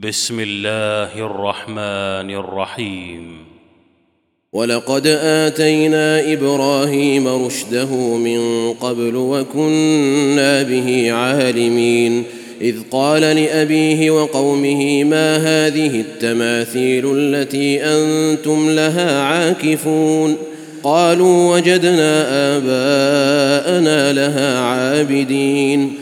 بسم الله الرحمن الرحيم. ولقد آتينا إبراهيم رشده من قبل وكنا به عالمين. إذ قال لأبيه وقومه ما هذه التماثيل التي أنتم لها عاكفون؟ قالوا وجدنا آباءنا لها عابدين.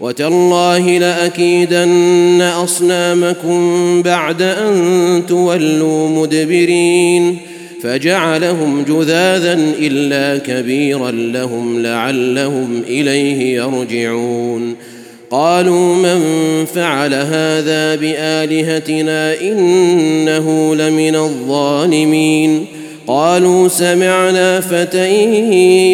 وتالله لأكيدن أصنامكم بعد أن تولوا مدبرين فجعلهم جذاذا إلا كبيرا لهم لعلهم إليه يرجعون قالوا من فعل هذا بآلهتنا إنه لمن الظالمين قالوا سمعنا فتى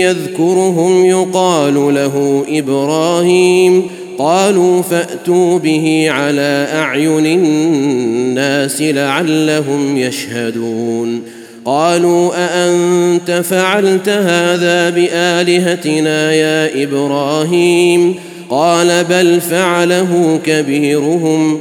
يذكرهم يقال له إبراهيم. قالوا فأتوا به على أعين الناس لعلهم يشهدون. قالوا أأنت فعلت هذا بآلهتنا يا إبراهيم؟ قال بل فعله كبيرهم.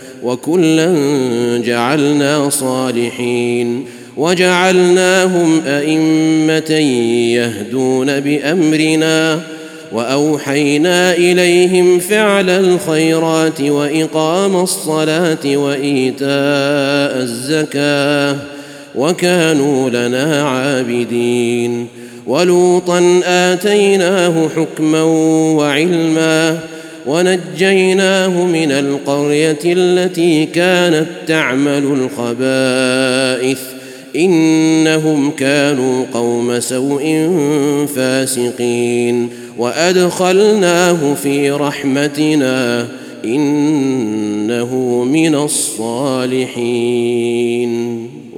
وكلا جعلنا صالحين وجعلناهم أئمة يهدون بأمرنا وأوحينا إليهم فعل الخيرات وإقام الصلاة وإيتاء الزكاة وكانوا لنا عابدين ولوطا آتيناه حكما وعلما ونجيناه من القرية التي كانت تعمل الخبائث. إنهم كانوا قوم سوء فاسقين. وأدخلناه في رحمتنا. إنه من الصالحين.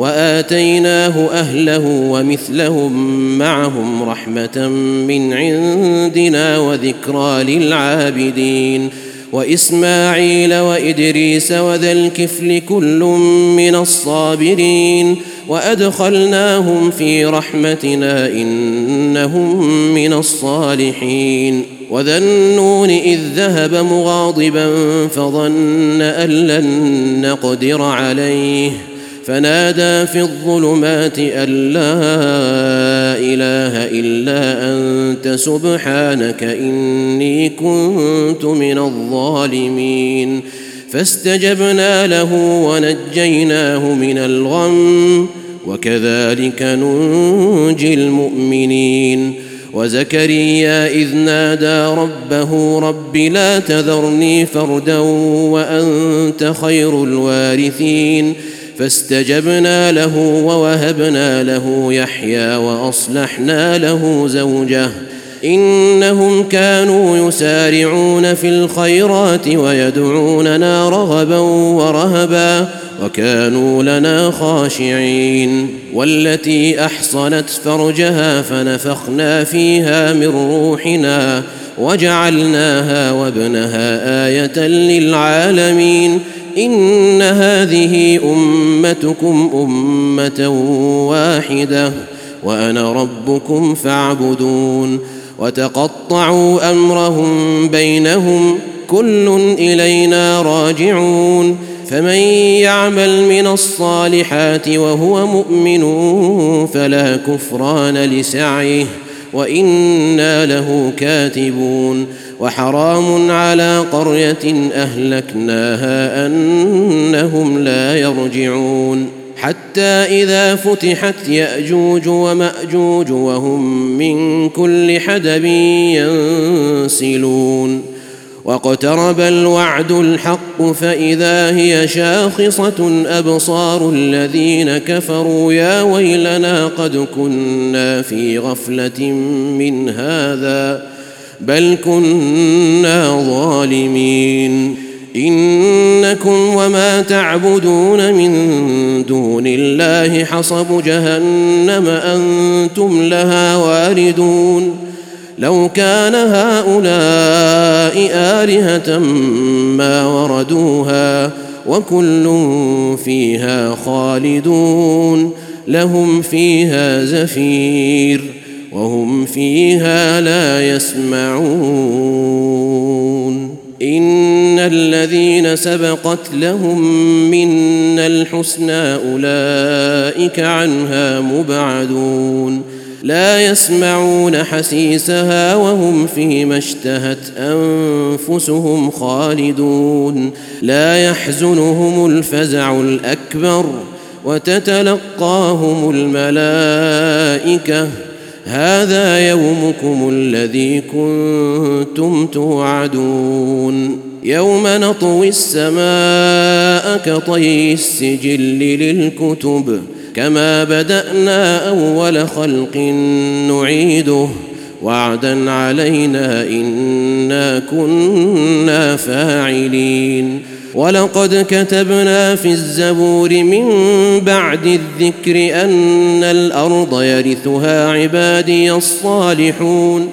وآتيناه أهله ومثلهم معهم رحمة من عندنا وذكرى للعابدين وإسماعيل وإدريس وذا الكفل كل من الصابرين وأدخلناهم في رحمتنا إنهم من الصالحين وذا النون إذ ذهب مغاضبا فظن أن لن نقدر عليه فنادى في الظلمات أن لا إله إلا أنت سبحانك إني كنت من الظالمين. فاستجبنا له ونجيناه من الغم وكذلك ننجي المؤمنين. وزكريا إذ نادى ربه رب لا تذرني فردا وأنت خير الوارثين. فاستجبنا له ووهبنا له يحيى وأصلحنا له زوجه. إنهم كانوا يسارعون في الخيرات ويدعوننا رغبا ورهبا وكانوا لنا خاشعين. والتي أحصنت فرجها فنفخنا فيها من روحنا وجعلناها وابنها آية للعالمين. إن هذه أمتكم أمة واحدة وأنا ربكم فاعبدون. وتقطعوا أمرهم بينهم كل إلينا راجعون. فمن يعمل من الصالحات وهو مؤمن فلا كفران لسعيه وإنا له كاتبون. وحرام على قرية أهلكناها أنهم لا يرجعون. حتى إذا فتحت يأجوج ومأجوج وهم من كل حدب ينسلون. واقترب الوعد الحق فإذا هي شاخصة أبصار الذين كفروا يا ويلنا قد كنا في غفلة من هذا. بل كنا ظالمين. إنكم وما تعبدون من دون الله حصب جهنم أنتم لها واردون. لو كان هؤلاء آلهة ما وردوها وكل فيها خالدون. لهم فيها زفير. وهم فيها لا يسمعون. إن الذين سبقت لهم منا الحسنى أولئك عنها مبعدون. لا يسمعون حسيسها وهم فيما اشتهت أنفسهم خالدون. لا يحزنهم الفزع الأكبر وتتلقاهم الملائكة. هذا يومكم الذي كنتم توعدون. يوم نطوي السماء كطي السجل للكتب كما بدأنا أول خلق نعيده. وعدا علينا إنا كنا فاعلين. ولقد كتبنا في الزبور من بعد الذكر أن الأرض يرثها عبادي الصالحون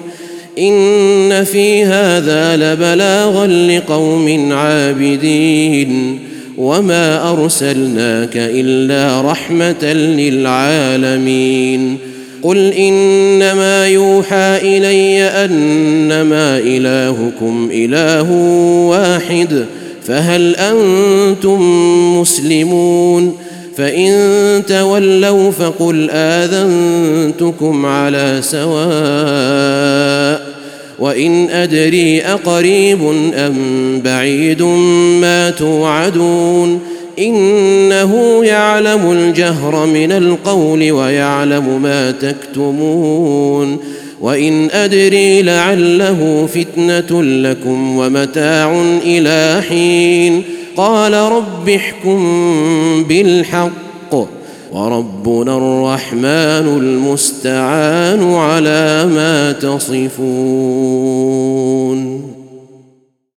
إن في هذا لبلاغا لقوم عابدين وما أرسلناك إلا رحمة للعالمين قل إنما يوحى إلي أنما إلهكم إله واحد فهل أنتم مسلمون فإن تولوا فقل آذنتكم على سواء وإن أدري أقريب أم بعيد ما توعدون إنه يعلم الجهر من القول ويعلم ما تكتمون وإن أدري لعله فتنة لكم ومتاع إلى حين. قال رب احكم بالحق. وربنا الرحمن المستعان على ما تصفون.